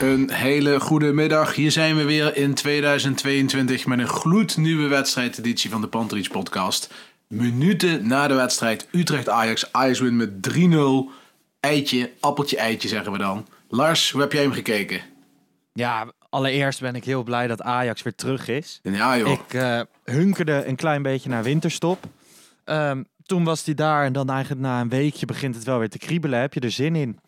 Een hele goede middag. Hier zijn we weer in 2022 met een gloednieuwe wedstrijdeditie van de Panterich podcast. Minuten na de wedstrijd Utrecht-Ajax. Ajax win met 3-0. Eitje, appeltje, eitje zeggen we dan. Lars, hoe heb jij hem gekeken? Ja, allereerst ben ik heel blij dat Ajax weer terug is. Ja joh. Ik eh, hunkerde een klein beetje naar winterstop. Ehm, toen was hij daar en dan eigenlijk na een weekje begint het wel weer te kriebelen. Heb je er zin in?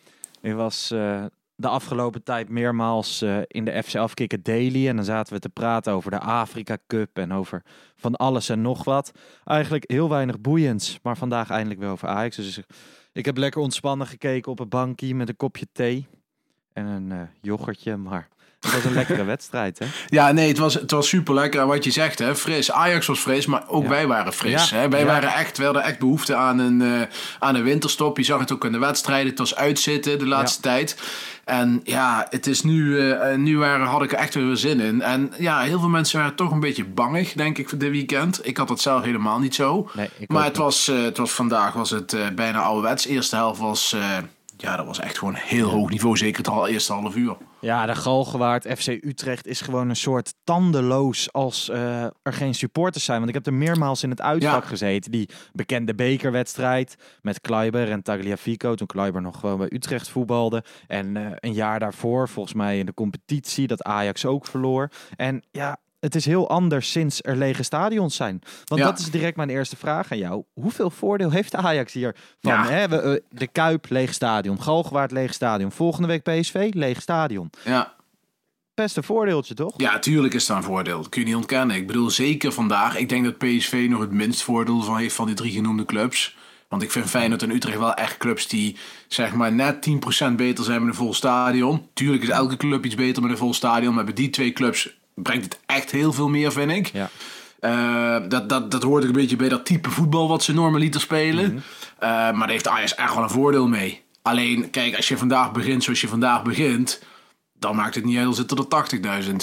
Ik was eh, de afgelopen tijd meermaals eh, in de FC Afkikken Daily. En dan zaten we te praten over de Afrika Cup en over van alles en nog wat. Eigenlijk heel weinig boeiends, maar vandaag eindelijk weer over Ajax. Dus ik heb lekker ontspannen gekeken op een bankje met een kopje thee en een eh, yoghurtje, maar... Het was een lekkere wedstrijd, hè? Ja, nee, het was, het was super lekker. Wat je zegt, hè, fris. Ajax was fris, maar ook Ja. wij waren fris. Ja. Hè? Wij Ja. waren echt, we hadden echt behoefte aan een, eh, aan een winterstop. Je zag het ook in de wedstrijden. Het was uitzitten de laatste tijd. En ja, het is nu, eh, nu waren, had ik er echt weer zin in. En ja, heel veel mensen waren toch een beetje bangig, denk ik, voor dit weekend. Ik had het zelf helemaal niet zo. Nee, maar het was, eh, het was vandaag was het eh, bijna ouderwets. Eerste helft was, eh, ja, dat was echt gewoon heel hoog niveau. Zeker het al, eerste half uur. Ja, de Galgenwaard FC Utrecht is gewoon een soort tandeloos als eh, er geen supporters zijn. Want ik heb er meermaals in het uitvak Ja. gezeten. Die bekende bekerwedstrijd met Kleiber en Tagliafico. Toen Kleiber nog gewoon bij Utrecht voetbalde. En eh, een jaar daarvoor, volgens mij in de competitie, dat Ajax ook verloor. En ja, het is heel anders sinds er lege stadions zijn. Want Ja. dat is direct mijn eerste vraag aan jou. Hoeveel voordeel heeft Ajax hier van? Ja. Hè? We, eh, de Kuip, leeg stadion. Galgenwaard, leeg stadion. Volgende week PSV, leeg stadion. Ja. Best een voordeeltje, toch? Ja, tuurlijk is dat een voordeel. Dat kun je niet ontkennen. Ik bedoel, zeker vandaag. Ik denk dat PSV nog het minst voordeel van heeft van die drie genoemde clubs. Want ik vind Feyenoord en Utrecht wel echt clubs die zeg maar net 10% beter zijn met een vol stadion. Tuurlijk is elke club iets beter met een vol stadion. Maar bij die twee clubs brengt het echt heel veel meer, vind ik. Ja. Eh, dat, dat, dat hoort ook een beetje bij dat type voetbal wat ze normaliter spelen. Eh, maar daar heeft Ajax echt wel een voordeel mee. Alleen, kijk, als je vandaag begint zoals je vandaag begint... dan maakt het niet uit al zitten er 80.000.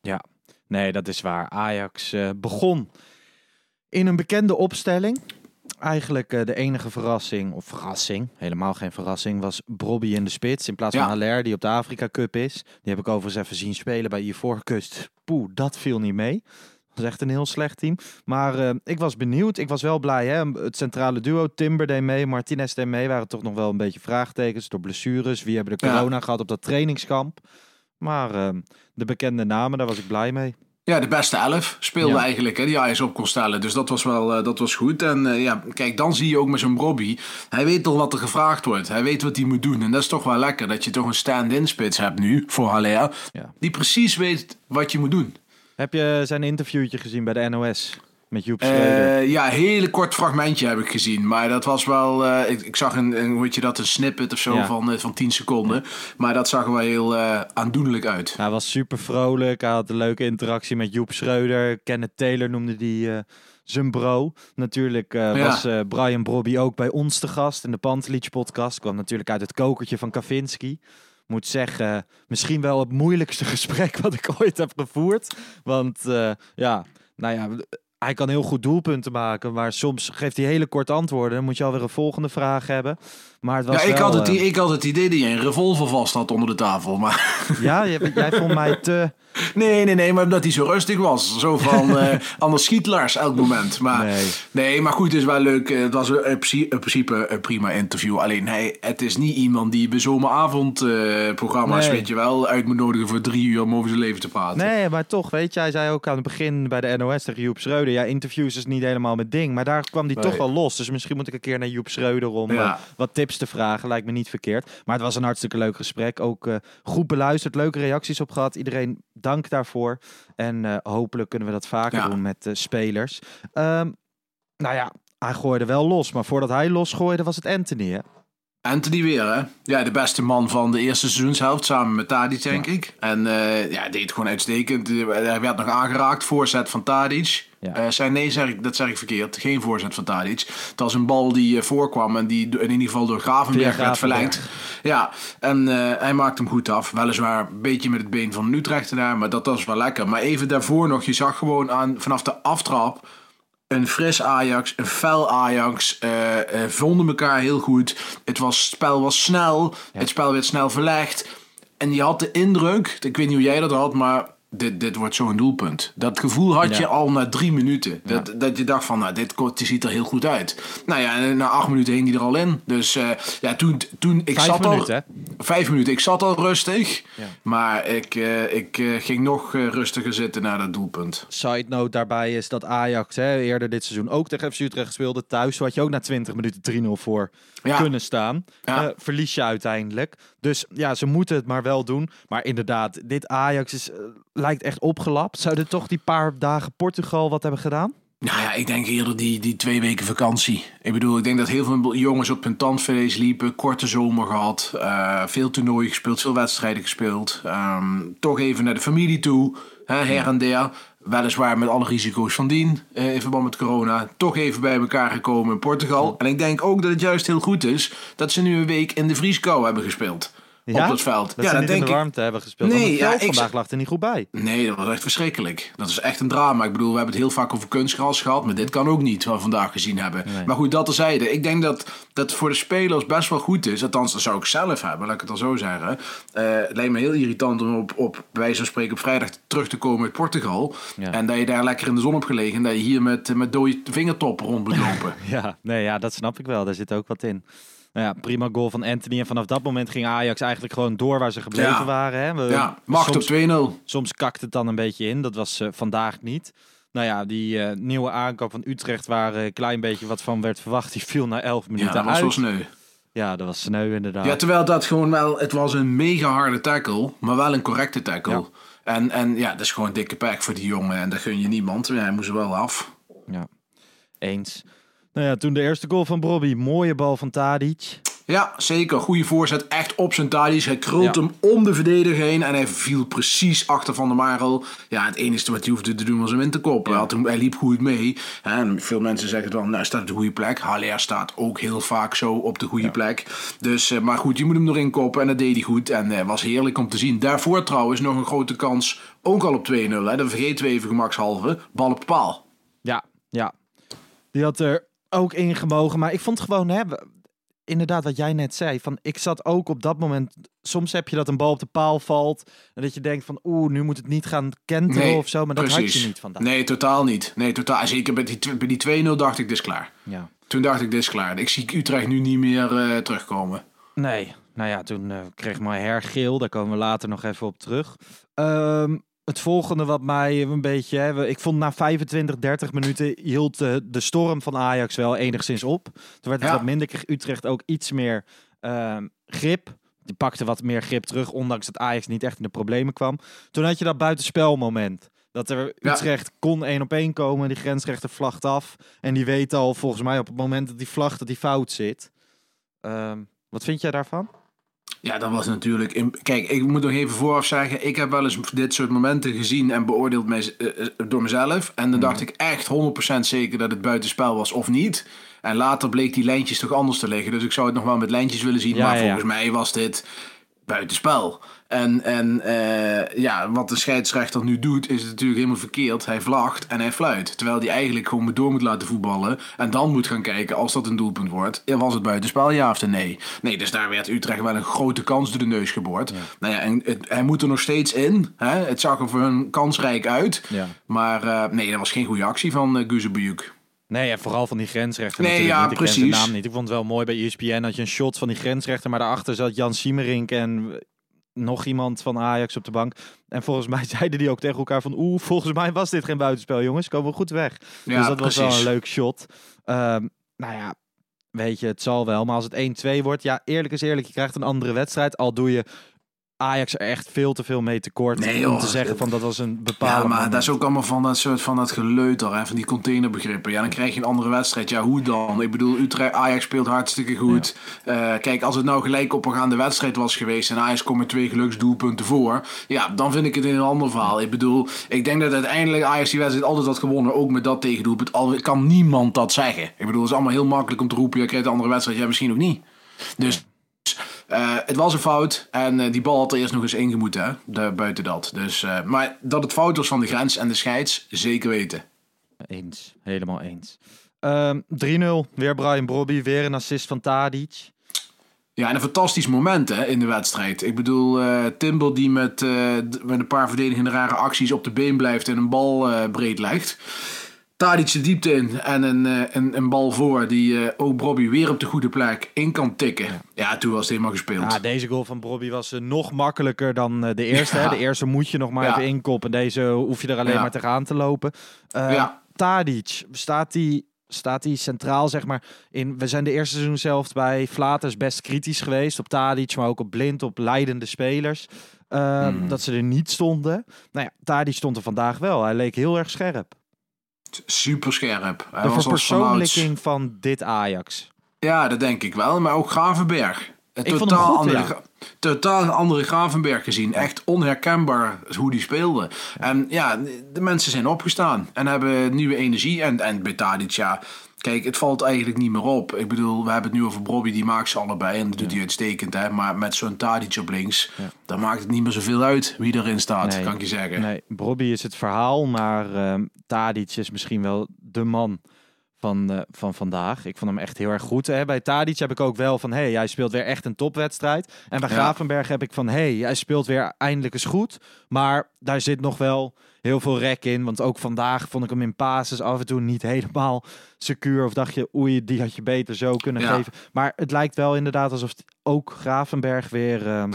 Ja, nee, dat is waar. Ajax eh, begon in een bekende opstelling. Eigenlijk eh, de enige verrassing, of verrassing, helemaal geen verrassing, was Brobby in de spits. In plaats van Ja. Haller, die op de Afrika Cup is. Die heb ik overigens even zien spelen bij Ivoorkust. Poeh, dat viel niet mee. Dat was echt een heel slecht team. Maar eh, ik was benieuwd. Ik was wel blij. Hè? Het centrale duo, Timber deed mee, Martinez deed mee. Waren toch nog wel een beetje vraagtekens door blessures. Wie hebben de Ja. corona gehad op dat trainingskamp? Maar eh, de bekende namen, daar was ik blij mee. Ja, de beste elf speelde Ja. eigenlijk, hè, die Ajax op kon stellen. Dus dat was wel eh, dat was goed. En eh, ja, kijk, dan zie je ook met zo'n Robbie. Hij weet toch wat er gevraagd wordt. Hij weet wat hij moet doen. En dat is toch wel lekker dat je toch een stand-in spits hebt nu voor Haller. Ja. Die precies weet wat je moet doen. Heb je zijn interviewtje gezien bij de NOS met Joep Schreuder? Eh, ja, een hele kort fragmentje heb ik gezien. Maar dat was wel. eh, ik, ik zag een, een, hoe heet je dat, een snippet of zo Ja. van, eh, van 10 seconden. Maar dat zag er wel heel aandoenlijk uit. Hij was super vrolijk. Hij had een leuke interactie met Joep Schreuder. Kenneth Taylor noemde die zijn bro. Natuurlijk Ja. was Brian Brobby ook bij ons te gast in de Pantelich podcast. Kwam natuurlijk uit het kokertje van Kavinski. Moet zeggen, misschien wel het moeilijkste gesprek wat ik ooit heb gevoerd. Want ja, nou ja, hij kan heel goed doelpunten maken. Maar soms geeft hij hele korte antwoorden. Dan moet je alweer een volgende vraag hebben. Maar het was Ja, ik, wel, had het, eh, ik had het idee dat je een revolver vast had onder de tafel. Maar Ja, jij, jij vond mij te Nee, nee, nee, maar omdat hij zo rustig was. Zo van, eh anders schiet Lars elk moment. Maar, Nee. nee. maar goed, het is wel leuk. Eh, Het was in principe, in principe een prima interview. Alleen, hij, het is niet iemand die bij zomeravondprogramma's, Nee. weet je wel, uit moet nodigen voor drie uur om over zijn leven te praten. Nee, maar toch, weet je, hij zei ook aan het begin bij de NOS tegen Joep Schreuder. Ja, interviews is niet helemaal mijn ding. Maar daar kwam hij Nee. toch wel los. Dus misschien moet ik een keer naar Joep Schreuder om Ja. eh, wat tips te vragen. Lijkt me niet verkeerd. Maar het was een hartstikke leuk gesprek. Ook goed beluisterd, leuke reacties op gehad. Iedereen dank daarvoor. En eh, hopelijk kunnen we dat vaker Ja. doen met eh, spelers. Ehm, nou ja, hij gooide wel los. Maar voordat hij los gooide, was het Anthony, hè? Anthony weer, hè? Ja, de beste man van de eerste seizoenshelft, samen met Tadic, denk ik. En eh, ja, deed gewoon uitstekend. Hij werd nog aangeraakt, voorzet van Tadic. Ja. Zei, nee, zeg ik, dat zeg ik verkeerd. Geen voorzet van Tadic. Het was een bal die voorkwam en die in ieder geval door Gravenberg werd verlengd. Ja, en eh, hij maakte hem goed af. Weliswaar een beetje met het been van Utrecht daar, maar dat was wel lekker. Maar even daarvoor nog, je zag gewoon aan, vanaf de aftrap een fris Ajax, een fel Ajax, eh, vonden elkaar heel goed. Het, was, het spel was snel, het spel werd snel verlegd. En je had de indruk, ik weet niet hoe jij dat had, maar dit, dit wordt zo'n doelpunt. Dat gevoel had Ja. je al na drie minuten. Dat, dat je dacht van, nou, dit, ziet er heel goed uit. Nou ja, na acht minuten hing hij er al in. Dus eh, ja, toen, toen ik Vijf zat minuten, al... Vijf minuten. Ik zat al rustig. Maar ik, eh, ik eh, ging nog rustiger zitten naar dat doelpunt. Side note daarbij is dat Ajax hè, eerder dit seizoen ook tegen FC Utrecht speelde thuis. Had je ook na 20 minuten 3-0 voor kunnen staan. Verlies je uiteindelijk. Dus ja, ze moeten het maar wel doen. Maar inderdaad, dit Ajax is, eh, lijkt echt opgelapt. Zouden toch die paar dagen Portugal wat hebben gedaan? Nou ja, ik denk eerder die, die twee weken vakantie. Ik bedoel, ik denk dat heel veel jongens op hun tandvlees liepen. Korte zomer gehad. eh, veel toernooien gespeeld, veel wedstrijden gespeeld. Ehm, toch even naar de familie toe. Hè, her en der. Weliswaar met alle risico's van dien. eh, in verband met corona. Toch even bij elkaar gekomen in Portugal. En ik denk ook dat het juist heel goed is dat ze nu een week in de vrieskou hebben gespeeld. Op het veld. Dat ja, ze dat in denk de ik. hebben gespeeld. Nee, het ja, ik vandaag lag er niet goed bij. Nee, dat was echt verschrikkelijk. Dat is echt een drama. Ik bedoel, we hebben het heel vaak over kunstgras gehad, maar dit kan ook niet, wat we vandaag gezien hebben. Maar goed, dat terzijde. Ik denk dat dat voor de spelers best wel goed is. Althans, dat zou ik zelf hebben, laat ik het dan zo zeggen. Eh, het lijkt me heel irritant om op, op wijze van spreken op vrijdag terug te komen uit Portugal. Ja. En dat je daar lekker in de zon hebt gelegen en dat je hier met, met dode vingertoppen rond moet lopen. Ja, nee, ja, dat snap ik wel. Daar zit ook wat in. Nou ja, prima goal van Anthony. En vanaf dat moment ging Ajax eigenlijk gewoon door waar ze gebleven Ja. waren. Hè? We- ja, macht soms- op 2-0. Soms kakt het dan een beetje in. Dat was eh, vandaag niet. Nou ja, die eh, nieuwe aankoop van Utrecht, waar eh, een klein beetje wat van werd verwacht, die viel na 11 Ja, minuten dat was wel sneu. Ja, dat was sneu inderdaad. Ja, terwijl dat gewoon wel, het was een mega harde tackle, maar wel een correcte tackle. Ja. En, en ja, dat is gewoon een dikke pack voor die jongen en dat gun je niemand. Ja, hij moest er wel af. Ja, eens. Nou ja, toen de eerste goal van Bobby. Mooie bal van Tadic. Ja, zeker. Goede voorzet. Echt op zijn tadies. Hij krult Ja. hem om de verdediger heen. En hij viel precies achter Van der Marel. Ja, het enige wat hij hoefde te doen was hem in te koppen. Hij, liep goed mee. En veel mensen zeggen dan, nou hij staat op de goede plek. Haller staat ook heel vaak zo op de goede plek. Dus, eh, maar goed, je moet hem erin koppen. En dat deed hij goed. En eh, was heerlijk om te zien. Daarvoor trouwens nog een grote kans. Ook al op 2-0. Hè. Dat vergeten we even gemakshalve. Bal op paal. Ja, ja. Die had er ook in gemogen. Maar ik vond gewoon, hè, inderdaad wat jij net zei. Van, ik zat ook op dat moment... Soms heb je dat een bal op de paal valt. En dat je denkt van, oeh, nu moet het niet gaan kenteren of zo. Maar dat had je niet vandaag. Nee, totaal niet. Nee, totaal. Zeker bij die, bij die 2-0 dacht ik, dit is klaar. Ja. Toen dacht ik, dit is klaar. Ik zie Utrecht nu niet meer eh, terugkomen. Nee, nou ja, toen eh, kreeg Maher geel. Daar komen we later nog even op terug. Ehm, het volgende wat mij een beetje... Hè, ik vond na 25, 30 minuten hield de, de storm van Ajax wel enigszins op. Toen werd het Ja. wat minder. Kreeg Utrecht ook iets meer ehm, grip. Die pakte wat meer grip terug, ondanks dat Ajax niet echt in de problemen kwam. Toen had je dat buitenspelmoment. Dat er Ja. Utrecht kon één op één komen. Die grensrechter vlagt af. En die weet al volgens mij op het moment dat die vlagt dat die fout zit. Ehm, wat vind jij daarvan? Ja, dat was natuurlijk... in- Kijk, ik moet nog even vooraf zeggen... Ik heb wel eens dit soort momenten gezien en beoordeeld mez- eh, eh, door mezelf. En dan dacht ik echt 100% zeker dat het buitenspel was of niet. En later bleek die lijntjes toch anders te liggen. Dus ik zou het nog wel met lijntjes willen zien. Ja, maar ja, ja. volgens mij was dit buitenspel. En, en eh, ja, wat de scheidsrechter nu doet, is natuurlijk helemaal verkeerd. Hij vlagt en hij fluit. Terwijl hij eigenlijk gewoon door moet laten voetballen. En dan moet gaan kijken, als dat een doelpunt wordt, was het buitenspel ja of nee? Nee, dus daar werd Utrecht wel een grote kans door de neus geboord. Nou ja, en het, hij moet er nog steeds in. Hè? Het zag er voor hun kansrijk uit. Ja. Maar eh, nee, dat was geen goede actie van uh, Guzebujuk. Nee, en vooral van die grensrechter. Nee, natuurlijk ja, niet. Ik ken precies. zijn naam niet. Ik vond het wel mooi bij ESPN dat je een shot van die grensrechter, maar daarachter zat Jan Siemerink en nog iemand van Ajax op de bank. En volgens mij zeiden die ook tegen elkaar van, oeh, volgens mij was dit geen buitenspel, jongens. Komen we goed weg. Ja, dus dat was wel een leuk shot. Ehm, nou ja, weet je, het zal wel. Maar als het 1-2 wordt, ja, eerlijk is eerlijk, je krijgt een andere wedstrijd. Al doe je Ajax er echt veel te veel mee tekort Nee, om te zeggen van dat was een Ja, bepaalde maar dat is ook allemaal van dat soort van dat geleuter, hè, van die containerbegrippen. Ja, dan krijg je een andere wedstrijd. Ja, hoe dan? Ik bedoel, Utrecht, Ajax speelt hartstikke goed. Eh, kijk, als het nou gelijk opgaande wedstrijd was geweest en Ajax komt met twee geluksdoelpunten voor, ja, dan vind ik het een ander verhaal. Ik bedoel, ik denk dat uiteindelijk Ajax die wedstrijd altijd had gewonnen, ook met dat tegendoelpunt. Al kan niemand dat zeggen. Ik bedoel, het is allemaal heel makkelijk om te roepen, je krijgt een andere wedstrijd, ja, misschien ook niet. Dus eh, het was een fout en eh, die bal had er eerst nog eens ingemoeten, hè? De, buiten dat. Dus, eh, maar dat het fout was van de grens en de scheids, zeker weten. Eens, helemaal eens. Ehm 3-0, weer Brian Brobby, weer een assist van Tadic. Ja, en een fantastisch moment hè, in de wedstrijd. Ik bedoel, Timber die met, met een paar verdedigende rare acties op de been blijft en een bal breed legt. Tadic de diepte in en een, eh, een, een bal voor die eh, ook Bobby weer op de goede plek in kan tikken. Ja, toen was het helemaal gespeeld. Ja, deze goal van Brobby was eh, nog makkelijker dan de eerste. Ja. Hè? De eerste moet je nog maar Ja. even inkoppen. Deze hoef je er alleen Ja. maar tegenaan te lopen. Ja. Tadic, staat die, staat die centraal zeg maar in... We zijn de eerste seizoen zelf bij Flaters best kritisch geweest. Op Tadic, maar ook op Blind, op leidende spelers. Eh, Hmm. Dat ze er niet stonden. Nou ja, Tadic stond er vandaag wel. Hij leek heel erg scherp. Super scherp. Hij De verpersoonlijking van dit Ajax. Ja, dat denk ik wel. Maar ook Gravenberg. Een Ik vond hem totaal, goed, andere, ja. Totaal andere Gravenberg gezien. Echt onherkenbaar hoe die speelde. En ja, de mensen zijn opgestaan en hebben nieuwe energie. En, en ja, kijk, het valt eigenlijk niet meer op. Ik bedoel, we hebben het nu over Bobby, die maakt ze allebei. En dat doet hij uitstekend, hè. Maar met zo'n Tadic op links, dan maakt het niet meer zoveel uit wie erin staat, Nee. kan ik je zeggen. Nee, Brobby is het verhaal, maar ehm Tadic is misschien wel de man van, eh, van vandaag. Ik vond hem echt heel erg goed. Hè. Bij Tadic heb ik ook wel van, hey, hij speelt weer echt een topwedstrijd. En bij Ja. Gravenberg heb ik van, hey, hij speelt weer eindelijk eens goed. Maar daar zit nog wel heel veel rek in. Want ook vandaag vond ik hem in passes af en toe niet helemaal secuur. Of dacht je, oei, die had je beter zo kunnen Ja. geven. Maar het lijkt wel inderdaad alsof ook Gravenberg weer ehm,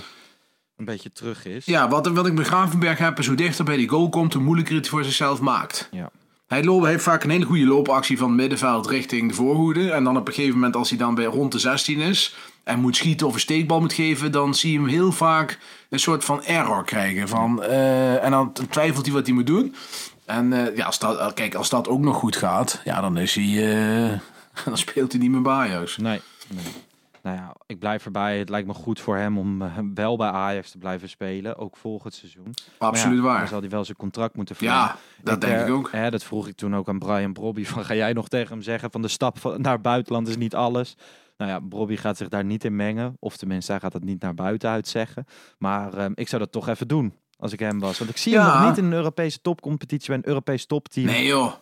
een beetje terug is. Ja, wat, wat ik bij Gravenberg heb, is hoe dichter bij die goal komt, hoe moeilijker het voor zichzelf maakt. Ja. Hij, loopt, heeft vaak een hele goede loopactie van middenveld richting de voorhoede. En dan op een gegeven moment, als hij dan bij rond de 16 is en moet schieten of een steekbal moet geven, dan zie je hem heel vaak een soort van error krijgen. Van, eh, en dan twijfelt hij wat hij moet doen. En eh, ja, als dat, kijk, als dat ook nog goed gaat, ja, dan is hij. eh, dan speelt hij niet meer bij Ajax. Nee, nee. Nou ja, ik blijf erbij. Het lijkt me goed voor hem om eh, wel bij Ajax te blijven spelen, ook volgend seizoen. Absoluut ja, waar. Dan zal hij wel zijn contract moeten verlengen. Ja, dat denk eh, ik ook. Hè, dat vroeg ik toen ook aan Brian Brobby. Van, ga jij nog tegen hem zeggen van de stap van, naar buitenland is niet alles? Nou ja, Brobby gaat zich daar niet in mengen. Of tenminste, hij gaat dat niet naar buiten uit zeggen. Maar ehm, ik zou dat toch even doen als ik hem was. Want ik zie hem nog niet in een Europese topcompetitie bij een Europees topteam. Nee joh,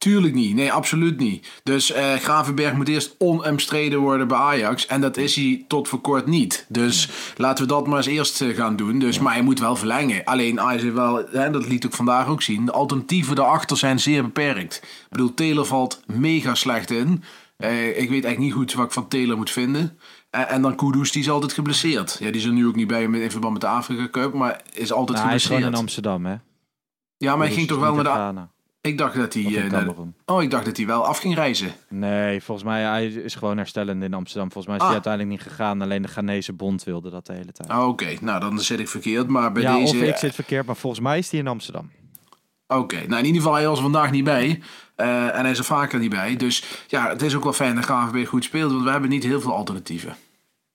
tuurlijk niet. Nee, absoluut niet. Dus eh, Gravenberg moet eerst onomstreden worden bij Ajax. En dat is hij tot voor kort niet. Dus laten we dat maar eens eerst eh, gaan doen. Dus, Maar hij moet wel verlengen. Alleen Ajax heeft wel, hè, dat liet ik vandaag ook zien, de alternatieven daarachter zijn zeer beperkt. Ik bedoel, Taylor valt mega slecht in. Eh, ik weet eigenlijk niet goed wat ik van Taylor moet vinden. En, dan Kudus, die is altijd geblesseerd. Ja, die is er nu ook niet bij in verband met de Afrika Cup, maar is altijd Nou, hij is gewoon geblesseerd. in Amsterdam, hè? ja, maar hij ging toch wel naar de... Ik dacht dat hij... Eh. Oh, ik dacht dat hij wel af ging reizen. Nee, volgens mij hij is gewoon herstellend in Amsterdam. Volgens mij is Ah. hij uiteindelijk niet gegaan. Alleen de Ghanese bond wilde dat de hele tijd. Oh, Oké, nou dan zit ik verkeerd. Maar bij ja, deze. of ik zit verkeerd, maar volgens mij is hij in Amsterdam. Oké, nou in ieder geval, hij was vandaag niet bij. Eh, en hij is er vaker niet bij. Dus ja, het is ook wel fijn dat Gravenberg goed speelt. Want we hebben niet heel veel alternatieven.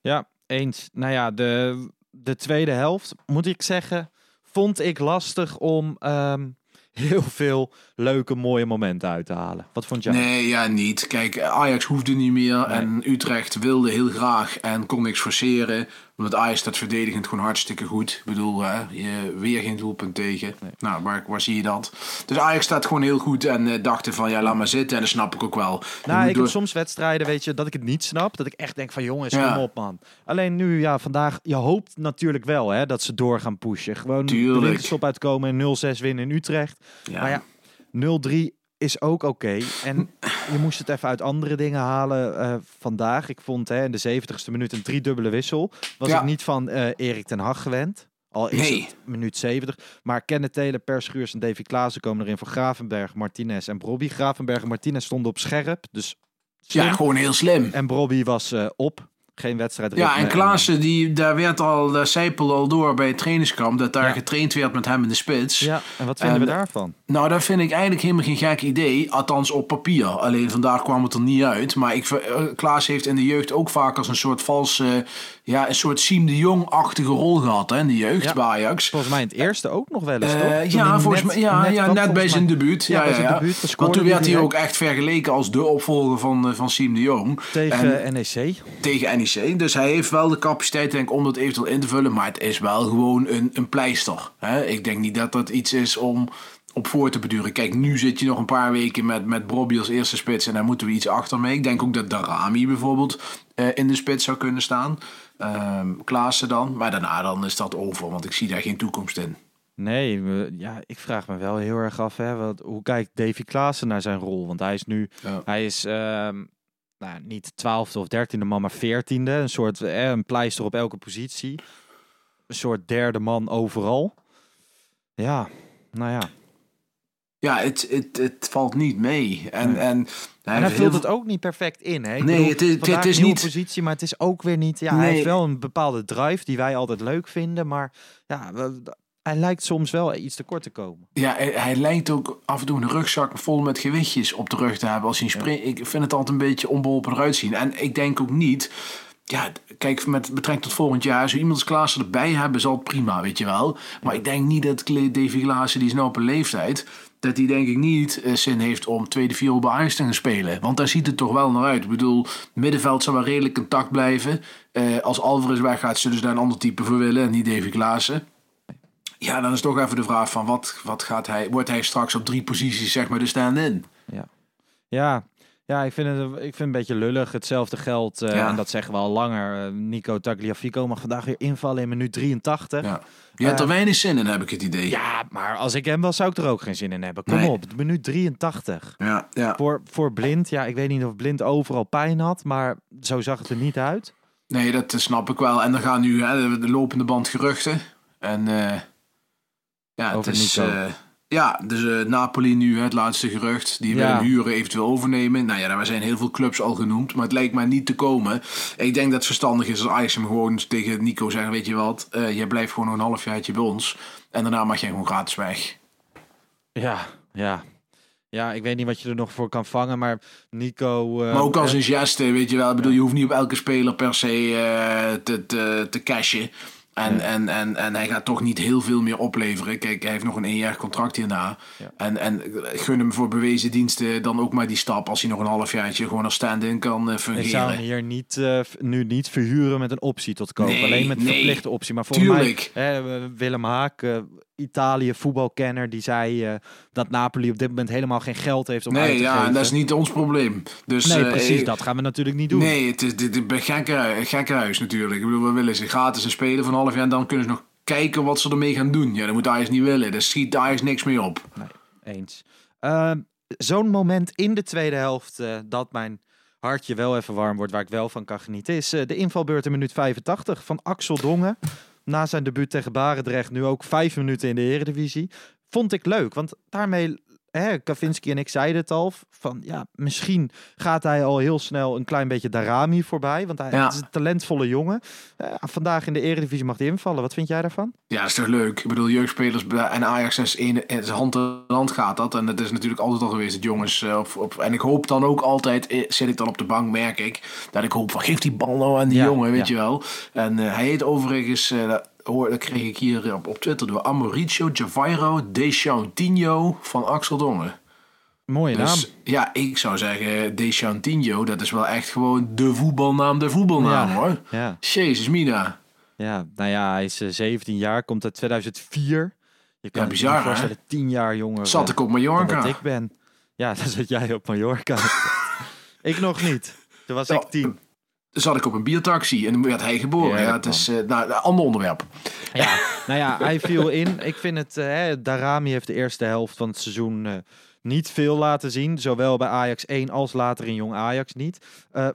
Ja, eens. Nou ja, de, de tweede helft, moet ik zeggen, vond ik lastig om ehm, heel veel leuke, mooie momenten uit te halen. Wat vond jij? Nee, ja, niet. Kijk, Ajax hoefde niet meer. En Utrecht wilde heel graag en kon niks forceren. Omdat Ajax staat verdedigend gewoon hartstikke goed. Ik bedoel, hè, je, weer geen doelpunt tegen. Nou, waar, waar zie je dat? Dus Ajax staat gewoon heel goed en eh, dachten van, ja, laat maar zitten. En dat snap ik ook wel. Nou, ik door- heb soms wedstrijden, weet je, dat ik het niet snap. Dat ik echt denk van, jongens, Ja. kom op, man. Alleen nu, ja, vandaag, je hoopt natuurlijk wel, hè, dat ze door gaan pushen. Gewoon Tuurlijk. de winterstop uitkomen en 0-6 winnen in Utrecht. Ja. Maar ja, 0-3 is ook oké. En je moest het even uit andere dingen halen eh, vandaag. Ik vond hè, in de 70ste minuut een driedubbele wissel. Was Ja. ik niet van eh, Erik ten Hag gewend. Al is Nee. het minuut 70. Maar Kenneth Taylor, Per Schuurs en Davy Klaassen komen erin voor Gravenberg, Martinez en Brobby. Gravenberg en Martinez stonden op scherp. Dus ja, gewoon heel slim. En Brobby was eh, op. Geen wedstrijd. Ja, en Klaassen, die, daar werd al, daar zijpelde al door bij het trainingskamp, dat daar Ja. getraind werd met hem in de spits. Ja, en wat vinden En- we daarvan? Nou, dat vind ik eigenlijk helemaal geen gek idee. Althans op papier. Alleen vandaag kwam het er niet uit. Maar ik, eh, Klaas heeft in de jeugd ook vaak als een soort valse... Ja, een soort Siem de Jong-achtige rol gehad hè, in de jeugd Ja. bij Ajax. Volgens mij in het eerste ook nog wel eens, Eh, toch? Ja, hij volgens mij, ja, ja, kwam, net bij zijn debuut. Ja, Ja, ja, ja. debuut, Want toen werd hij ook echt vergeleken als de opvolger van, eh, van Siem de Jong. Tegen En- NEC. tegen NEC. Dus hij heeft wel de capaciteit denk ik, om dat eventueel in te vullen. Maar het is wel gewoon een, een pleister. Hè? Ik denk niet dat dat iets is om op voor te beduren. Kijk, nu zit je nog een paar weken met, met Brobby als eerste spits. En daar moeten we iets achter mee. Ik denk ook dat Darami bijvoorbeeld eh, in de spits zou kunnen staan. Ehm Klaassen dan. Maar daarna dan is dat over. Want ik zie daar geen toekomst in. Nee, we- ja, ik vraag me wel heel erg af, hè, wat, hoe kijkt Davy Klaassen naar zijn rol? Want hij is nu, Ja. hij is ehm, nou, niet twaalfde of dertiende man, maar veertiende. Een soort, eh, een pleister op elke positie. Een soort derde man overal. Ja, nou ja. Ja, het, het, het valt niet mee. En, Nee. en, En hij heeft vult heel het ook niet perfect in. Hè? Ik Nee, bedoel, het is- het is niet- positie, maar het is ook weer niet. Ja, hij heeft wel een bepaalde drive die wij altijd leuk vinden, maar ja, hij lijkt soms wel iets tekort te komen. Ja, hij, hij lijkt ook af en toe een rugzak vol met gewichtjes op de rug te hebben als hij springt. Ik vind het altijd een beetje onbeholpen eruit zien. En ik denk ook niet. Ja, kijk, met betrekking tot volgend jaar, zo iemand als Klaassen erbij hebben, zal het prima, weet je wel. Maar ik denk niet dat Davy Klaassen, die is nou op een leeftijd, dat hij denk ik niet eh, zin heeft om tweede viool bij Ajax te spelen. Want daar ziet het toch wel naar uit. Ik bedoel, middenveld zal wel redelijk intact blijven. Eh, als Alvarez weggaat, zullen ze daar een ander type voor willen en niet Davy Klaassen. Ja, dan is toch even de vraag van wat, wat gaat hij, wordt hij straks op drie posities zeg maar de stand-in? Ja, ja ik, vind het, ik vind het een beetje lullig. Hetzelfde geldt, eh, Ja. en dat zeggen we al langer. eh, Nico Tagliafico mag vandaag weer invallen in minuut 83. Ja. Ja. Je hebt er Eh, weinig zin in, heb ik het idee. maar als ik hem was, zou ik er ook geen zin in hebben. Kom Nee. op, minuut 83. ja, ja. Voor, voor Blind, ja, ik weet niet of Blind overal pijn had, maar zo zag het er niet uit. Nee, dat snap ik wel. En dan gaan nu hè, de lopende band geruchten. En ja, het is... Nico. Ja, dus eh, Napoli nu, het laatste gerucht. Die willen huren, eventueel overnemen. Nou ja, daar zijn heel veel clubs al genoemd. Maar het lijkt mij niet te komen. Ik denk dat het verstandig is als Ajax hem gewoon tegen Nico zegt... Weet je wat, eh jij blijft gewoon nog een halfjaartje bij ons. En daarna mag jij gewoon gratis weg. Ja, ja. Ja, ik weet niet wat je er nog voor kan vangen, maar Nico... eh, Maar ook als een geste, weet je wel. Ik bedoel, je hoeft niet op elke speler per se te, te, te cashen. En, en, en, en hij gaat toch niet heel veel meer opleveren. Kijk, hij heeft nog een één contract hierna. Ja. En, en gun hem voor bewezen diensten dan ook maar die stap... als hij nog een halfjaartje gewoon als stand-in kan eh, Ik zou hem fungeren. hier niet, eh, nu niet verhuren met een optie tot koop. Nee, Alleen met een nee. verplichte optie. Maar Tuurlijk. mij, hè, Willem Haak, eh, Italië voetbalkenner, die zei eh, dat Napoli op dit moment helemaal geen geld heeft om uit Nee, te ja, geven. en dat is niet ons probleem. Dus, Nee, eh, precies. Dat gaan we natuurlijk niet doen. Nee, het is dit is gekke, gekke huis natuurlijk. Ik bedoel, we willen ze gratis een spelen van een half jaar... en dan kunnen ze nog kijken wat ze ermee gaan doen. Ja, dat moet Ajax niet willen. Daar schiet Ajax niks mee op. Eens. Ehm, Zo'n moment in de tweede helft eh, dat mijn hartje wel even warm wordt, waar ik wel van kan genieten, is de invalbeurt in minuut 85 van Axel Dongen. Na zijn debuut tegen Barendrecht, nu ook vijf minuten in de Eredivisie. Vond ik leuk, want daarmee, hè, Kavinski en ik zeiden het al, van ja, misschien gaat hij al heel snel een klein beetje Darami voorbij, want hij Ja. is een talentvolle jongen. Eh, vandaag in de Eredivisie mag hij invallen. Wat vind jij daarvan? Ja, is toch leuk. Ik bedoel, jeugdspelers en Ajax is één, is hand in hand gaat dat. En dat is natuurlijk altijd al geweest, dat jongens. eh, Op, op, en ik hoop dan ook altijd, eh, zit ik dan op de bank, merk ik, dat ik hoop van, geef die bal nou aan die Ja, jongen, weet ja. je wel. En hij heet overigens, dat, hoor, dat kreeg ik hier op, op Twitter door, Amoricio Javairo Deschantinho van Axel Dongen. Mooie naam. Dus ja, ik zou zeggen, Deschantinho, dat is wel echt gewoon de voetbalnaam, de voetbalnaam Ja. hoor. Ja. Jezus mina. Ja, nou ja, hij is eh, 17 jaar, komt uit 2004. Je kan Ja, bizar, je voorstellen, 10 jaar jonger Zat eh, ik op Mallorca. dat ik ben. Ja, dan zat jij op Mallorca. ik nog niet. Toen was ik Ja, 10. Zat ik op een biertaxi en dan werd hij geboren. Ja, het is nou, een ander onderwerp. Ja, nou ja, hij viel in. Ik vind het, eh, Darami heeft de eerste helft van het seizoen eh, niet veel laten zien. Zowel bij Ajax 1 als later in Jong Ajax niet.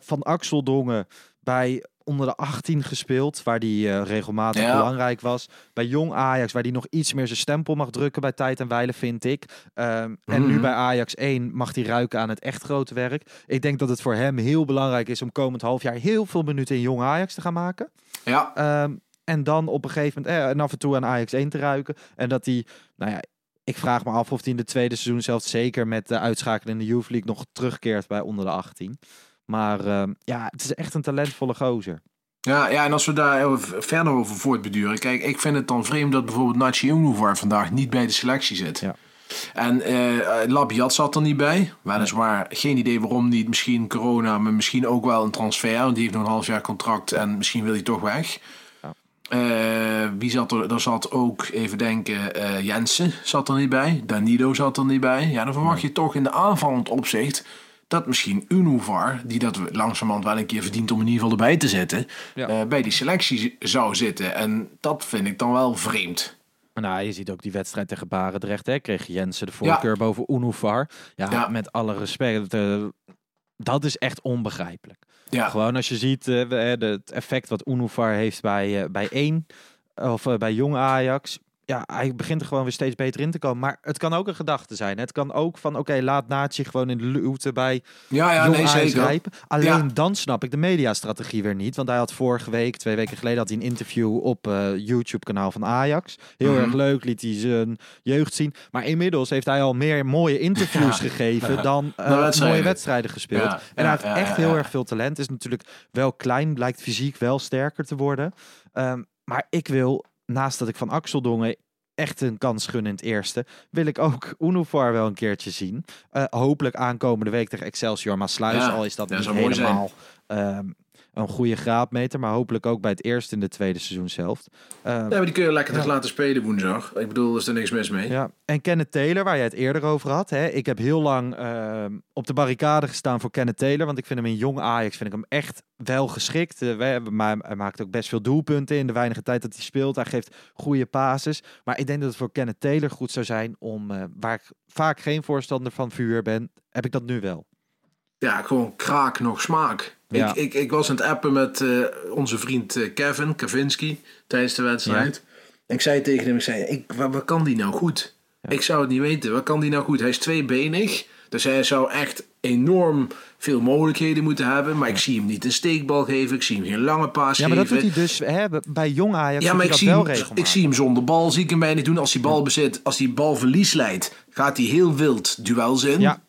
Van Axel Dongen bij onder de 18 gespeeld, waar die eh, regelmatig Ja. belangrijk was. Bij Jong Ajax, waar die nog iets meer zijn stempel mag drukken bij tijd en wijle, vind ik. Ehm, En nu Mhm. bij Ajax 1 mag hij ruiken aan het echt grote werk. Ik denk dat het voor hem heel belangrijk is om komend half jaar heel veel minuten in Jong Ajax te gaan maken. Ja, Ehm, en dan op een gegeven moment eh, en af en toe aan Ajax 1 te ruiken. En dat hij, nou ja, ik vraag me af of hij in de tweede seizoen zelfs zeker met de uitschakeling in de Youth League nog terugkeert bij onder de 18. Maar ehm, ja, het is echt een talentvolle gozer. Ja, ja, en als we daar verder over voortbeduren. Kijk, ik vind het dan vreemd dat bijvoorbeeld Nachi Unuvar vandaag niet bij de selectie zit. Ja. En eh Labiat zat er niet bij. Weliswaar geen idee waarom niet. Misschien corona, maar misschien ook wel een transfer. Want die heeft nog een half jaar contract en misschien wil hij toch weg. Ja. Eh, wie zat er? Er zat ook, even denken, eh, Jensen zat er niet bij. Danilo zat er niet bij. Ja, dan verwacht je toch in de aanvallend opzicht dat misschien Unuvar, die dat langzamerhand wel een keer verdient om in ieder geval erbij te zitten, Ja. eh, bij die selectie zou zitten. En dat vind ik dan wel vreemd. Nou, je ziet ook die wedstrijd tegen Barendrecht. Hè? Kreeg Jensen de voorkeur boven Unuvar. Ja, Ja. met alle respect. eh, dat is echt onbegrijpelijk. Ja, Gewoon als je ziet de- het effect wat Unuvar heeft bij, bij 1 of bij jong Ajax. Ja, hij begint er gewoon weer steeds beter in te komen. Maar het kan ook een gedachte zijn. Het kan ook van, oké, laat Naatje gewoon in de luwte bij ja, ja nee, zeker. rijpen. Alleen Ja. dan snap ik de mediastrategie weer niet. Want hij had vorige week, twee weken geleden, had hij een interview op eh YouTube-kanaal van Ajax. Heel Mhm. erg leuk, liet hij zijn jeugd zien. Maar inmiddels heeft hij al meer mooie interviews Ja. gegeven dan eh, mooie wedstrijden gespeeld. En hij heeft echt heel erg veel talent. Is natuurlijk wel klein, blijkt fysiek wel sterker te worden. Ehm, maar ik wil, naast dat ik van Axel Dongen echt een kans gun in het eerste, wil ik ook Unuvar wel een keertje zien. Eh, hopelijk aankomende week tegen Excelsior Maasluis, Ja, al is dat niet helemaal ehm, een goede graadmeter, maar hopelijk ook bij het eerste in de tweede seizoenshelft. Ehm, Ja, maar die kun je lekker Ja. laten spelen woensdag. Ik bedoel, er is er niks mis mee. ja, en Kenneth Taylor, waar jij het eerder over had. Hè? Ik heb heel lang ehm, op de barricade gestaan voor Kenneth Taylor. Want ik vind hem in jong Ajax vind ik hem echt wel geschikt. Eh, maar hij maakt ook best veel doelpunten in de weinige tijd dat hij speelt. Hij geeft goede pases. Maar ik denk dat het voor Kenneth Taylor goed zou zijn om, eh, waar ik vaak geen voorstander van vuur ben, heb ik dat nu wel. Ja, gewoon kraak nog smaak. Ja. Ik, ik, ik was aan het appen met eh, onze vriend eh, Kevin Kavinski tijdens de wedstrijd. En ik zei tegen hem, ik zei, ik, wat, kan die nou goed? Ik zou het niet weten, wat kan die nou goed? Hij is tweebenig, dus hij zou echt enorm veel mogelijkheden moeten hebben. Maar ik zie hem niet een steekbal geven, ik zie hem geen lange paas Ja, maar dat geven. doet hij dus hè, bij jong Ajax. Ja, maar ik zie, hem, ik zie hem zonder bal, zie ik hem bijna niet doen. Als hij bal bezit, als hij balverlies leidt, gaat hij heel wild duels in. Ja,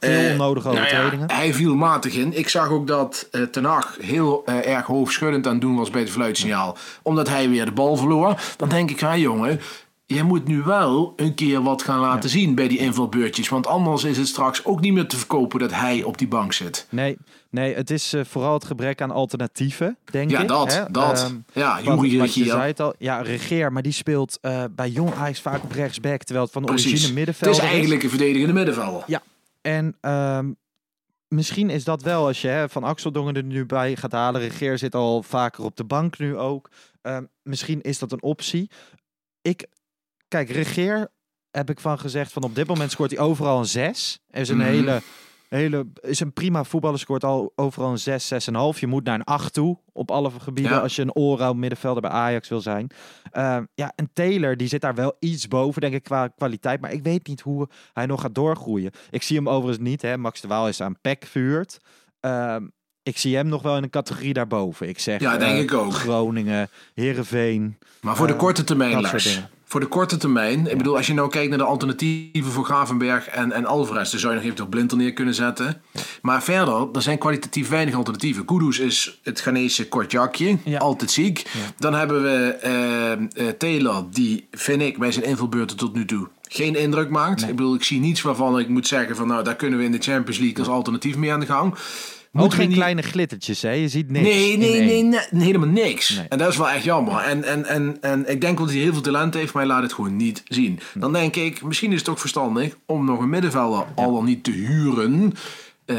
veel Eh, onnodige nou ja, overtredingen. hij viel matig in. Ik zag ook dat eh Ten Hag heel eh, erg hoofdschuddend aan het doen was bij het fluitsignaal. Omdat hij weer de bal verloor. Dan denk ik, ja jongen, jij moet nu wel een keer wat gaan laten zien bij die invalbeurtjes. Want anders is het straks ook niet meer te verkopen dat hij op die bank zit. Nee, nee, het is vooral het gebrek aan alternatieven, denk Ja, ik. dat, hè. dat. Ehm, ja, Juri je het al. Ja, Regeer, maar die speelt bij Jong Ajax vaak op rechtsback, terwijl het van Precies. origine Het middenveld is eigenlijk een verdedigende middenvelder. Ja. En ehm, misschien is dat wel, als je hè, van Axel Dongen er nu bij gaat halen. Regeer zit al vaker op de bank nu ook. Ehm, misschien is dat een optie. Ik, kijk, Regeer heb ik van gezegd van op dit moment scoort hij overal een 6. Er is een Mhm. hele, hele, is een prima voetballer, scoort al overal een 6, 6,5. Je moet naar een 8 toe op alle gebieden Ja. als je een allround middenvelder bij Ajax wil zijn. Ehm, ja, en Taylor, die zit daar wel iets boven, denk ik, qua kwaliteit. Maar ik weet niet hoe hij nog gaat doorgroeien. Ik zie hem overigens niet. Hè. Max de Waal is aan PEC vuurt. Ehm, ik zie hem nog wel in een categorie daarboven. Ik zeg Ja, denk eh, ik ook. Groningen, Herenveen. Maar voor de Eh, korte termijn, Lars. Voor de korte termijn. Ik bedoel, als je nou kijkt naar de alternatieven voor Gravenberg en, en Alvarez, dan zou je nog Blind er neer kunnen zetten. Maar verder, er zijn kwalitatief weinig alternatieven. Kudus is het Ghanese kortjakje, Ja. altijd ziek. Dan hebben we eh, Taylor, die vind ik bij zijn invalbeurten tot nu toe geen indruk maakt. Ik bedoel, ik zie niets waarvan ik moet zeggen van nou, daar kunnen we in de Champions League als alternatief mee aan de gang. Ook Moeten we geen kleine glittertjes, hè? Je ziet niks. Nee, nee, nee, nee, helemaal niks. Nee. En dat is wel echt jammer. En, en, en, en ik denk dat hij heel veel talent heeft, maar hij laat het gewoon niet zien. Hm. Dan denk ik, misschien is het ook verstandig om nog een middenvelder al dan niet te huren. Eh,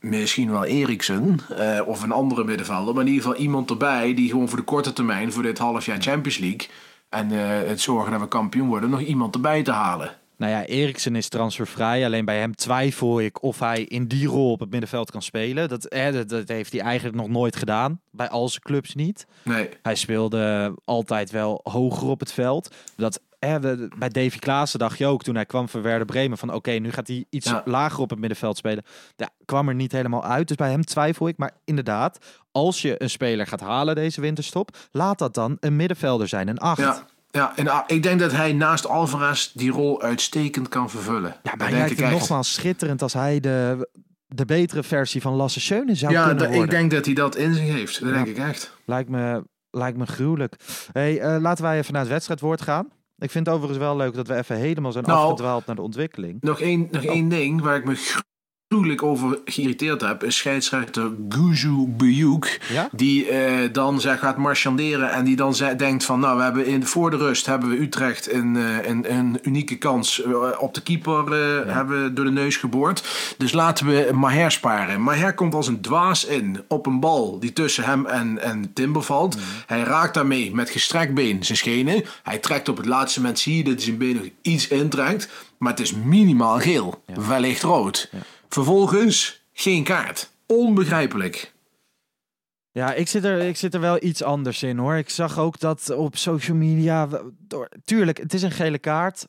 misschien wel Eriksen eh, of een andere middenvelder. Maar in ieder geval iemand erbij die gewoon voor de korte termijn, voor dit half jaar Champions League. En eh, het zorgen dat we kampioen worden, nog iemand erbij te halen. Nou ja, Eriksen is transfervrij. Alleen bij hem twijfel ik of hij in die rol op het middenveld kan spelen. Dat, hè, dat, dat heeft hij eigenlijk nog nooit gedaan. Bij al zijn clubs niet. Nee. Hij speelde altijd wel hoger op het veld. Dat, hè, we- bij Davy Klaassen dacht je ook toen hij kwam voor Werder Bremen van oké, nu gaat hij iets Ja. lager op het middenveld spelen. Ja, kwam er niet helemaal uit. Dus bij hem twijfel ik. Maar inderdaad, als je een speler gaat halen deze winterstop, laat dat dan een middenvelder zijn, een acht. Ja, ja en ah, ik denk dat hij naast Alvarez die rol uitstekend kan vervullen. Ja, maar hij lijkt ik het echt. nogmaals schitterend als hij de, de betere versie van Lasse Schöne zou Ja, kunnen worden. ik denk dat hij dat in zich heeft. Dat Ja. denk ik echt. Lijkt me, lijkt me gruwelijk. Hey, eh, laten wij even naar het wedstrijdwoord gaan. Ik vind het overigens wel leuk dat we even helemaal zijn Nou. afgedwaald naar de ontwikkeling. Nog één, nog één ding waar ik me gruwelijk over geïrriteerd heb, is scheidsrechter Guzu Buyuk. Ja? Die eh, dan zeg, gaat marchanderen en die dan ze- denkt van, nou, we hebben in, voor de rust hebben we Utrecht een, eh, een, een unieke kans eh, op de keeper hebben we door de neus geboord. Dus laten we Maher sparen. Maher komt als een dwaas in op een bal die tussen hem en, en Timber valt. Hij raakt daarmee met gestrekt been zijn schenen. Hij trekt op het laatste moment, zie je dat hij zijn been nog iets intrekt. Maar het is minimaal geel, wellicht rood. Vervolgens geen kaart. Onbegrijpelijk. Ja, ik zit, er, ik zit er wel iets anders in hoor. Ik zag ook dat op social media. Door, tuurlijk, het is een gele kaart.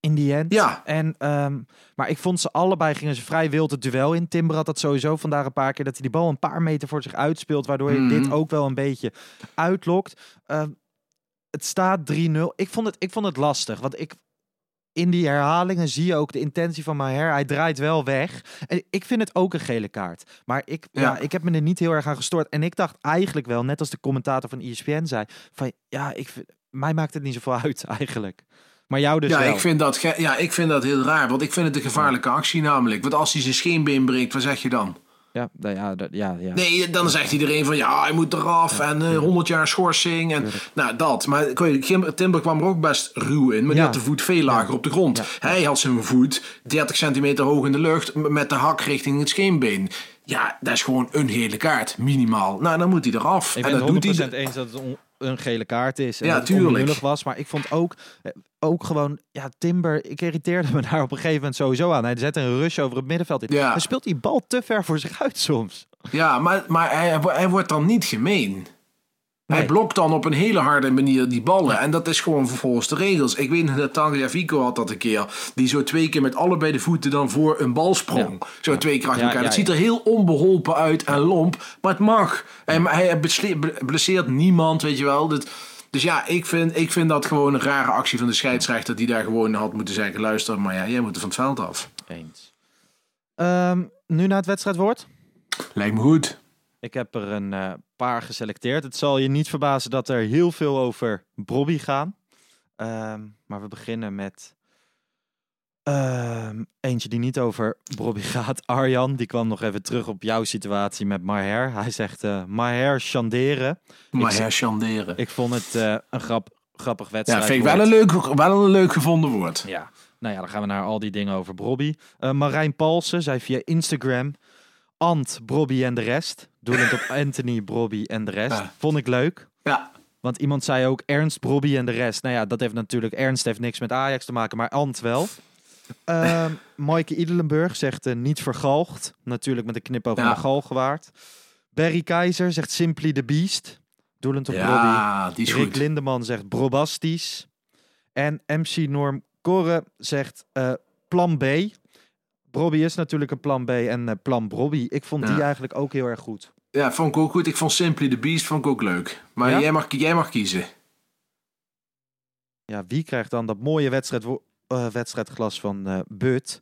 In die end. Ja. En, ehm, maar ik vond ze allebei gingen ze vrij wild het duel in. Timber had dat sowieso vandaag een paar keer. Dat hij die bal een paar meter voor zich uitspeelt. Waardoor je Mhm. dit ook wel een beetje uitlokt. Ehm, het staat 3-0. Ik vond het, ik vond het lastig. Want ik, in die herhalingen zie je ook de intentie van Maher. Hij draait wel weg. En ik vind het ook een gele kaart. Maar ik, ja. Ja. ik heb me er niet heel erg aan gestoord. En ik dacht eigenlijk wel, net als de commentator van ESPN zei, van ja, ik, mij maakt het niet zoveel uit eigenlijk. Maar jou dus ja, wel. ik vind dat ja, ik vind dat heel raar. Want ik vind het een gevaarlijke actie namelijk. Want als hij zijn scheenbeen breekt, wat zeg je dan? Ja, ja, dat- ja, ja. Nee, dan zegt iedereen van ja, hij moet eraf en eh 100 jaar schorsing. En, nou, dat. Maar Timber kwam er ook best ruw in. Maar die had de voet veel lager op de grond. Hij had zijn voet 30 centimeter hoog in de lucht. Met de hak richting het scheenbeen. Ja, dat is gewoon een gele kaart, minimaal. Nou, dan moet hij eraf. Ik en dat doet 100% hij. eens dat het een gele kaart is. En Ja, dat tuurlijk. was. Maar ik vond ook, eh, ook gewoon, ja, Timber, ik irriteerde me daar op een gegeven moment sowieso aan. Hij zette een rush over het middenveld in. Ja. Hij speelt die bal te ver voor zich uit soms. Ja, maar, maar hij, hij wordt dan niet gemeen. Hij blokt dan op een hele harde manier die ballen. En dat is gewoon vervolgens de regels. Ik weet dat Tagliafico had dat een keer. Die zo twee keer met allebei de voeten dan voor een bal sprong. Zo twee keer achter elkaar. dat ziet er heel onbeholpen uit en lomp. Maar het mag. En hij blesseert niemand, weet je wel. Dat, dus ja, ik vind, ik vind dat gewoon een rare actie van de scheidsrechter. Die daar gewoon had moeten zeggen. Luister, maar ja, jij moet er van het veld af. Eens. Ehm, nu naar het wedstrijdwoord. Lijkt me goed. Ik heb er een eh, paar geselecteerd. Het zal je niet verbazen dat er heel veel over Bobby gaan. Ehm, maar we beginnen met ehm, eentje die niet over Bobby gaat. Arjan, die kwam nog even terug op jouw situatie met Maher. Hij zegt eh Maher chanderen. Maar Ik- herchanderen. Ik vond het eh, een grap, grappig Ja, wedstrijd. vind ik wel een leuk, wel een leuk gevonden woord. Ja, nou ja, dan gaan we naar al die dingen over Brobby. Eh, Marijn Palsen zei via Instagram... Ant, Brobby en de rest. Doelend op Anthony, Brobby en de rest. Ja. Vond ik leuk. Ja, Want iemand zei ook Ernst, Brobby en de rest. Nou ja, dat heeft natuurlijk... Ernst heeft niks met Ajax te maken, maar Ant wel. Ehm Maaike Idelenburg zegt eh, niet vergalgd. Natuurlijk met een knipoog Ja. naar Galgenwaard. Barry Keizer zegt Simply the Beast. Doelend op ja die is Rick goed. Lindeman zegt Brobastisch. En MC Norm Korre zegt eh, plan B. Brobby is natuurlijk een plan B en eh, plan Brobby. Ik vond die eigenlijk ook heel erg goed. Ja, vond ik ook goed. Ik vond Simply the Beast vond ik ook leuk. Maar Ja? jij, mag, jij mag kiezen. Ja, wie krijgt dan dat mooie wedstrijd, eh, wedstrijdglas van eh But?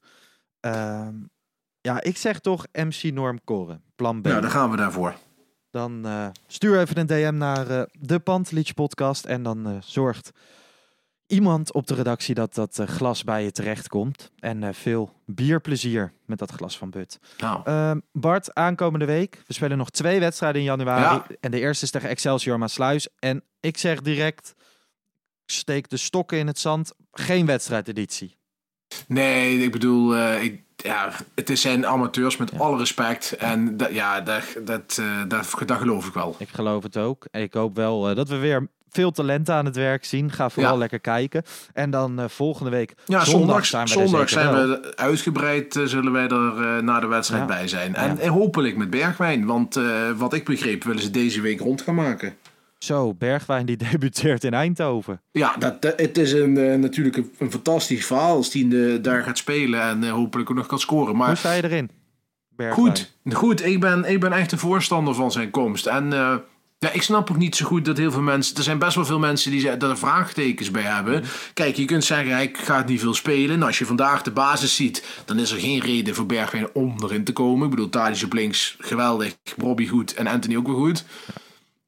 Ehm, ja, ik zeg toch MC Norm Korre. Plan B. Ja, dan gaan we daarvoor. Dan stuur even een DM naar de Pantelich podcast en dan zorgt iemand op de redactie dat dat eh, glas bij je terecht komt. En eh, veel bierplezier met dat glas van But. Nou, Ehm, Bart, aankomende week. We spelen nog twee wedstrijden in januari. Ja. En de eerste is tegen Excelsior Maasluis. En ik zeg direct, steek de stokken in het zand. Geen wedstrijdeditie. nee, ik bedoel, eh, ik, ja, het is zijn amateurs met alle respect. En ja, dat, dat, dat, dat geloof ik wel. Ik geloof het ook. En ik hoop wel dat we weer veel talenten aan het werk zien. Ga vooral Ja. lekker kijken. En dan eh, volgende week Ja, zondag, zondag, zijn we zondag zijn we uitgebreid, eh, zullen wij er na de wedstrijd Ja. bij zijn. En, Ja. en hopelijk met Bergwijn, want wat ik begreep willen ze deze week rond gaan maken. Zo, Bergwijn die debuteert in Eindhoven. Ja, dat, dat- het is een, natuurlijk een, een fantastisch verhaal als die eh, daar gaat spelen en hopelijk ook nog kan scoren. Hoe Maar sta je erin? Bergwijn. goed, goed ik, ben, ik ben echt een voorstander van zijn komst. En ja, ik snap ook niet zo goed dat heel veel mensen... Er zijn best wel veel mensen die er vraagtekens bij hebben. Kijk, je kunt zeggen, hij gaat niet veel spelen. En als je vandaag de basis ziet, dan is er geen reden voor Bergwijn om erin te komen. Ik bedoel, Tadic op links, geweldig. Bobby goed en Anthony ook weer goed.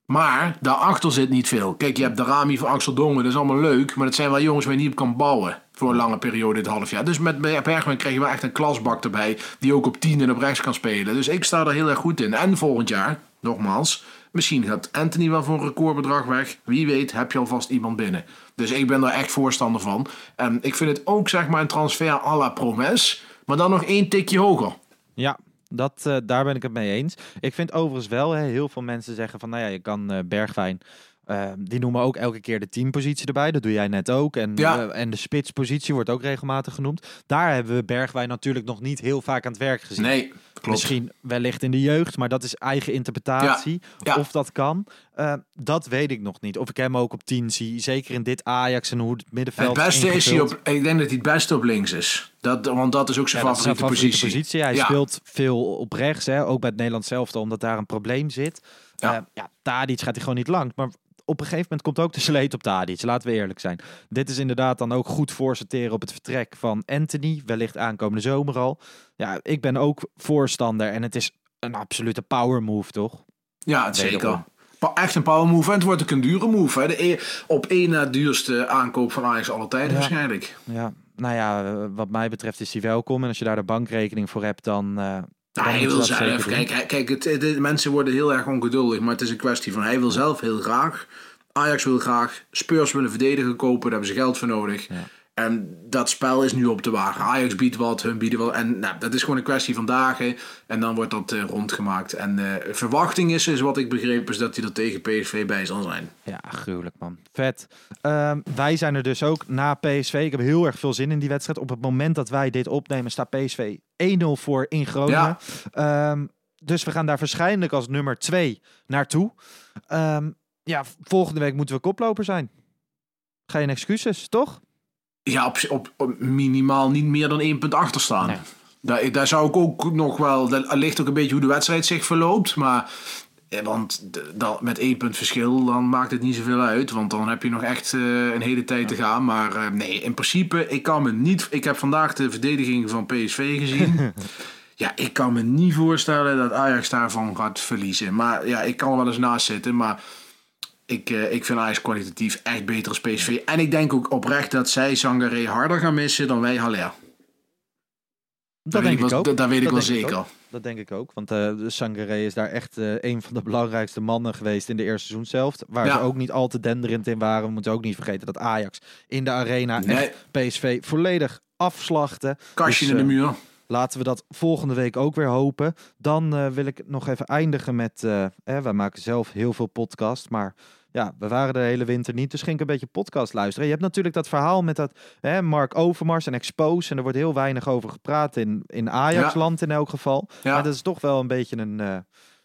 Maar daarachter zit niet veel. Kijk, je hebt de Rami van Axel Dongen, dat is allemaal leuk. Maar dat zijn wel jongens waar je niet op kan bouwen. Voor een lange periode, dit half jaar. Dus met Bergman krijg je wel echt een klasbak erbij. Die ook op 10 en op rechts kan spelen. Dus ik sta er heel erg goed in. En volgend jaar, nogmaals. Misschien gaat Anthony wel voor een recordbedrag weg. Wie weet, heb je alvast iemand binnen. Dus ik ben daar echt voorstander van. En ik vind het ook zeg maar een transfer à la Promes. Maar dan nog één tikje hoger. Ja, dat, eh, daar ben ik het mee eens. Ik vind overigens wel, hè, heel veel mensen zeggen van, nou ja, je kan eh, Bergwijn, eh, die noemen ook elke keer de teampositie erbij. Dat doe jij net ook. En, Ja. en de spitspositie wordt ook regelmatig genoemd. Daar hebben we Bergwijn natuurlijk nog niet heel vaak aan het werk gezien. Nee, klopt. Misschien wellicht in de jeugd, maar dat is eigen interpretatie. Ja, ja. Of dat kan, eh, dat weet ik nog niet. Of ik hem ook op 10 zie, zeker in dit Ajax en hoe het middenveld Het beste is hij op. Ik denk dat hij het beste op links is. Dat, want dat is ook zijn Ja, favoriete, favoriete positie. Hij speelt veel op rechts, hè? ook bij het Nederlands zelf, omdat daar een probleem zit. Ja. Ja, ja Tadic gaat hij gewoon niet lang. Maar op een gegeven moment komt ook de sleet op Tadic, laten we eerlijk zijn. Dit is inderdaad dan ook goed voorsorteren op het vertrek van Anthony, wellicht aankomende zomer al. Ja, ik ben ook voorstander en het is een absolute power move, toch? Ja, het zeker. Echt een power move. En het wordt ook een dure move. Hè. De e- op één na duurste aankoop van Ajax alle tijden Ja. waarschijnlijk. Ja, nou ja, eh, wat mij betreft is hij welkom. En als je daar de bankrekening voor hebt, dan... eh, dan Nou, hij wil zelf. Kijk, kijk het, het- de mensen worden heel erg ongeduldig. Maar het is een kwestie van hij wil zelf heel graag. Ajax wil graag. Spurs willen verdedigen kopen. Daar hebben ze geld voor nodig. En dat spel is nu op te wagen. Ajax biedt wat, hun bieden wat. En nou, dat is gewoon een kwestie van dagen. En dan wordt dat eh, rondgemaakt. En eh, verwachting is, is wat ik begreep, is dat hij er tegen PSV bij zal zijn. Ja, gruwelijk man. Vet. Ehm, wij zijn er dus ook na PSV. Ik heb heel erg veel zin in die wedstrijd. Op het moment dat wij dit opnemen staat PSV 1-0 voor in Groningen. Ehm, dus we gaan daar waarschijnlijk als nummer 2 naartoe. Ehm, ja, volgende week moeten we koploper zijn. Geen excuses, toch? Ja, op, op, op minimaal niet meer dan één punt achter staan. Nee. Daar, daar zou ik ook nog wel. Dat ligt ook een beetje hoe de wedstrijd zich verloopt. Maar. eh, Want dat, met één punt verschil, dan maakt het niet zoveel uit. Want dan heb je nog echt eh, een hele tijd te gaan. Maar eh, nee, in principe, ik kan me niet. Ik heb vandaag de verdediging van PSV gezien. ja, ik kan me niet voorstellen dat Ajax daarvan gaat verliezen. Maar ja, ik kan er wel eens naast zitten. Maar ik, eh, ik vind Ajax kwalitatief echt beter als PSV. En ik denk ook oprecht dat zij Sangaré harder gaan missen dan wij Haller. Dat weet denk ik wel- ook. dat- weet ik wel zeker. Dat denk ik ook. Want de Sangaré is daar echt eh, een van de belangrijkste mannen geweest in de eerste seizoenshelft. Waar Ja. ze ook niet al te denderend in waren. We moeten ook niet vergeten dat Ajax in de arena Nee. echt PSV volledig afslachten. Kastje Dus, in de muur. Laten we dat volgende week ook weer hopen. Dan eh, wil ik nog even eindigen met... eh, wij maken zelf heel veel podcast, maar... Ja, we waren de hele winter niet, dus ging ik een beetje podcast luisteren. Je hebt natuurlijk dat verhaal met dat hè, Mark Overmars en Expose. En er wordt heel weinig over gepraat in, in Ajax-land in elk geval. Ja. Maar dat is toch wel een beetje een eh,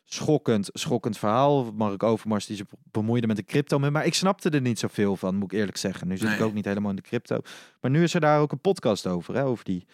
schokkend, schokkend verhaal. Mark Overmars die zich bemoeide met de crypto. Maar ik snapte er niet zoveel van, moet ik eerlijk zeggen. Nu zit ik ook niet helemaal in de crypto. Maar nu is er daar ook een podcast over, hè, over die...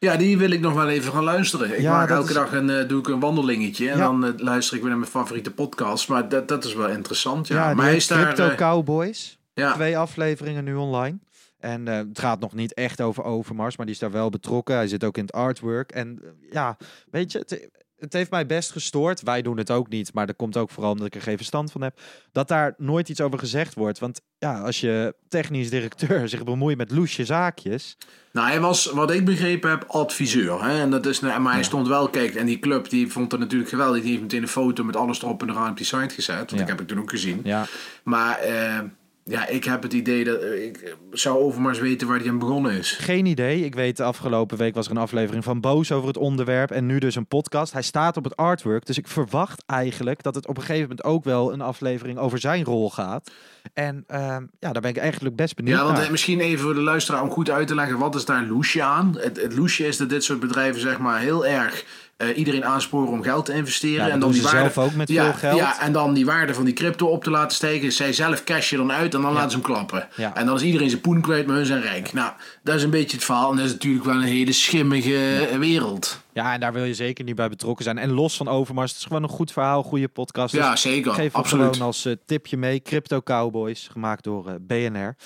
Ja, die wil ik nog wel even gaan luisteren. Ik Ja, maak elke is- dag een, eh, doe ik een wandelingetje. En Ja. dan eh, luister ik weer naar mijn favoriete podcast. Maar dat, dat is wel interessant. Ja, Ja, maar hij is daar. Crypto eh, Cowboys. ja. Twee afleveringen nu online. En het gaat nog niet echt over Overmars, maar die is daar wel betrokken. Hij zit ook in het artwork. En ja, weet je, het, het heeft mij best gestoord. Wij doen het ook niet, maar dat komt ook vooral omdat ik er geen verstand van heb. Dat daar nooit iets over gezegd wordt. Want ja, als je technisch directeur zich bemoeit met loesje zaakjes. Nou, hij was, wat ik begrepen heb, adviseur. Hè? En dat is, nou, maar hij stond wel, kijk, en die club die vond het natuurlijk geweldig. Die heeft meteen een foto met alles erop en eraan op die site gezet. Want Ja. ik heb het toen ook gezien. Ja, Maar eh, ja, ik heb het idee dat eh, ik zou Overmars weten waar hij aan begonnen is. geen idee. Ik weet, de afgelopen week was er een aflevering van Boos over het onderwerp. En nu dus een podcast. Hij staat op het artwork. Dus ik verwacht eigenlijk dat het op een gegeven moment ook wel een aflevering over zijn rol gaat. En ehm, ja, daar ben ik eigenlijk best benieuwd Ja, want naar. eh, misschien even voor de luisteraar om goed uit te leggen, wat is daar loesje aan? Het, het loesje is dat dit soort bedrijven zeg maar heel erg eh, iedereen aansporen om geld te investeren. Ja, en dan die waarde, zelf ook met ja, veel geld. Ja, en dan die waarde van die crypto op te laten stijgen. Zij zelf cashen dan uit en dan laten ze hem klappen. Ja. En dan is iedereen zijn poen kwijt, maar hun zijn rijk. Nou, dat is een beetje het verhaal. En dat is natuurlijk wel een hele schimmige wereld. Ja, en daar wil je zeker niet bij betrokken zijn. En los van Overmars, het is gewoon een goed verhaal, goede podcast. Dus Ja, zeker. geef Absoluut. gewoon als eh, tipje mee. Crypto Cowboys, gemaakt door eh, BNR.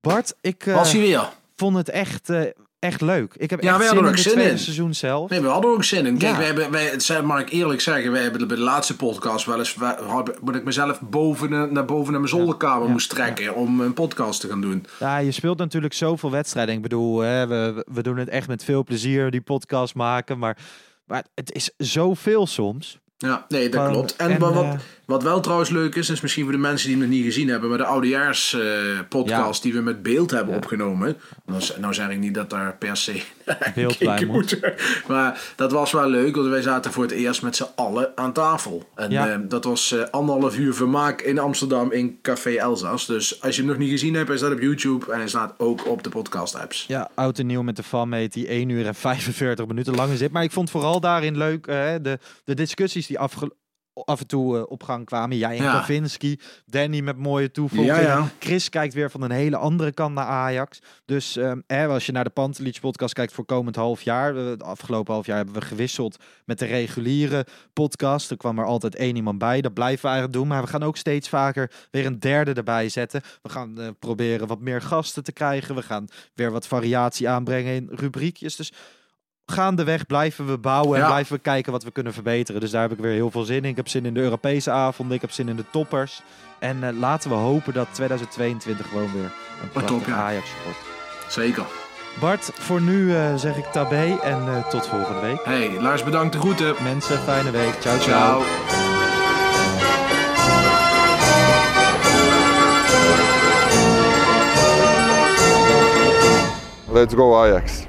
Bart, ik Was hij weer? vond het echt, echt leuk. Ik heb Ja, echt we zin in het zin tweede in. seizoen zelf. Nee, we hadden ook zin in. Kijk, Ja. we hebben, wij, het zijn- mag ik eerlijk zeggen, wij hebben bij de laatste podcast wel eens, wij hadden- dat ik mezelf boven, eh, naar boven naar mijn zolderkamer Ja. moest trekken om een podcast te gaan doen. Ja, je speelt natuurlijk zoveel wedstrijden. Ik bedoel, hè, we, we doen het echt met veel plezier, die podcast maken. Maar, maar het is zoveel soms. Ja, nee, dat klopt. En, en, wat, wat, eh, wat wel trouwens leuk is, is misschien voor de mensen die het nog niet gezien hebben, maar de oudejaars eh, podcast die we met beeld hebben opgenomen. Nou, nou zeg ik niet dat daar per se Beeld bij moet. Maar dat was wel leuk, want wij zaten voor het eerst met z'n allen aan tafel. En Ja. eh, dat was eh, anderhalf uur vermaak in Amsterdam in Café Elzas. Dus als je hem nog niet gezien hebt, hij staat op YouTube en hij staat ook op de podcast apps. Ja, oud en nieuw met de fanmate die 1 uur en 45 minuten lang zit. Maar ik vond vooral daarin leuk eh, de, de discussies die afge- af en toe eh, op gang kwamen. Jij en Ja. Kavinski, Danny met mooie toevoegingen. Ja, ja. Chris kijkt weer van een hele andere kant naar Ajax. Dus hè, als je naar de Pantelich podcast kijkt voor komend half jaar. Het afgelopen half jaar hebben we gewisseld met de reguliere podcast. Er kwam er altijd één iemand bij. Dat blijven we eigenlijk doen. Maar we gaan ook steeds vaker weer een derde erbij zetten. We gaan eh, proberen wat meer gasten te krijgen. We gaan weer wat variatie aanbrengen in rubriekjes. Dus gaandeweg blijven we bouwen en Ja. blijven we kijken wat we kunnen verbeteren. Dus daar heb ik weer heel veel zin in. Ik heb zin in de Europese avonden. Ik heb zin in de toppers. En eh, laten we hopen dat 2022 gewoon weer een prachtig ja. Ajax wordt. Zeker. Bart, voor nu eh, zeg ik tabé en eh, tot volgende week. Hey, Lars bedankt de groeten. Mensen, fijne week. Ciao, ciao. Ciao. Let's go Ajax.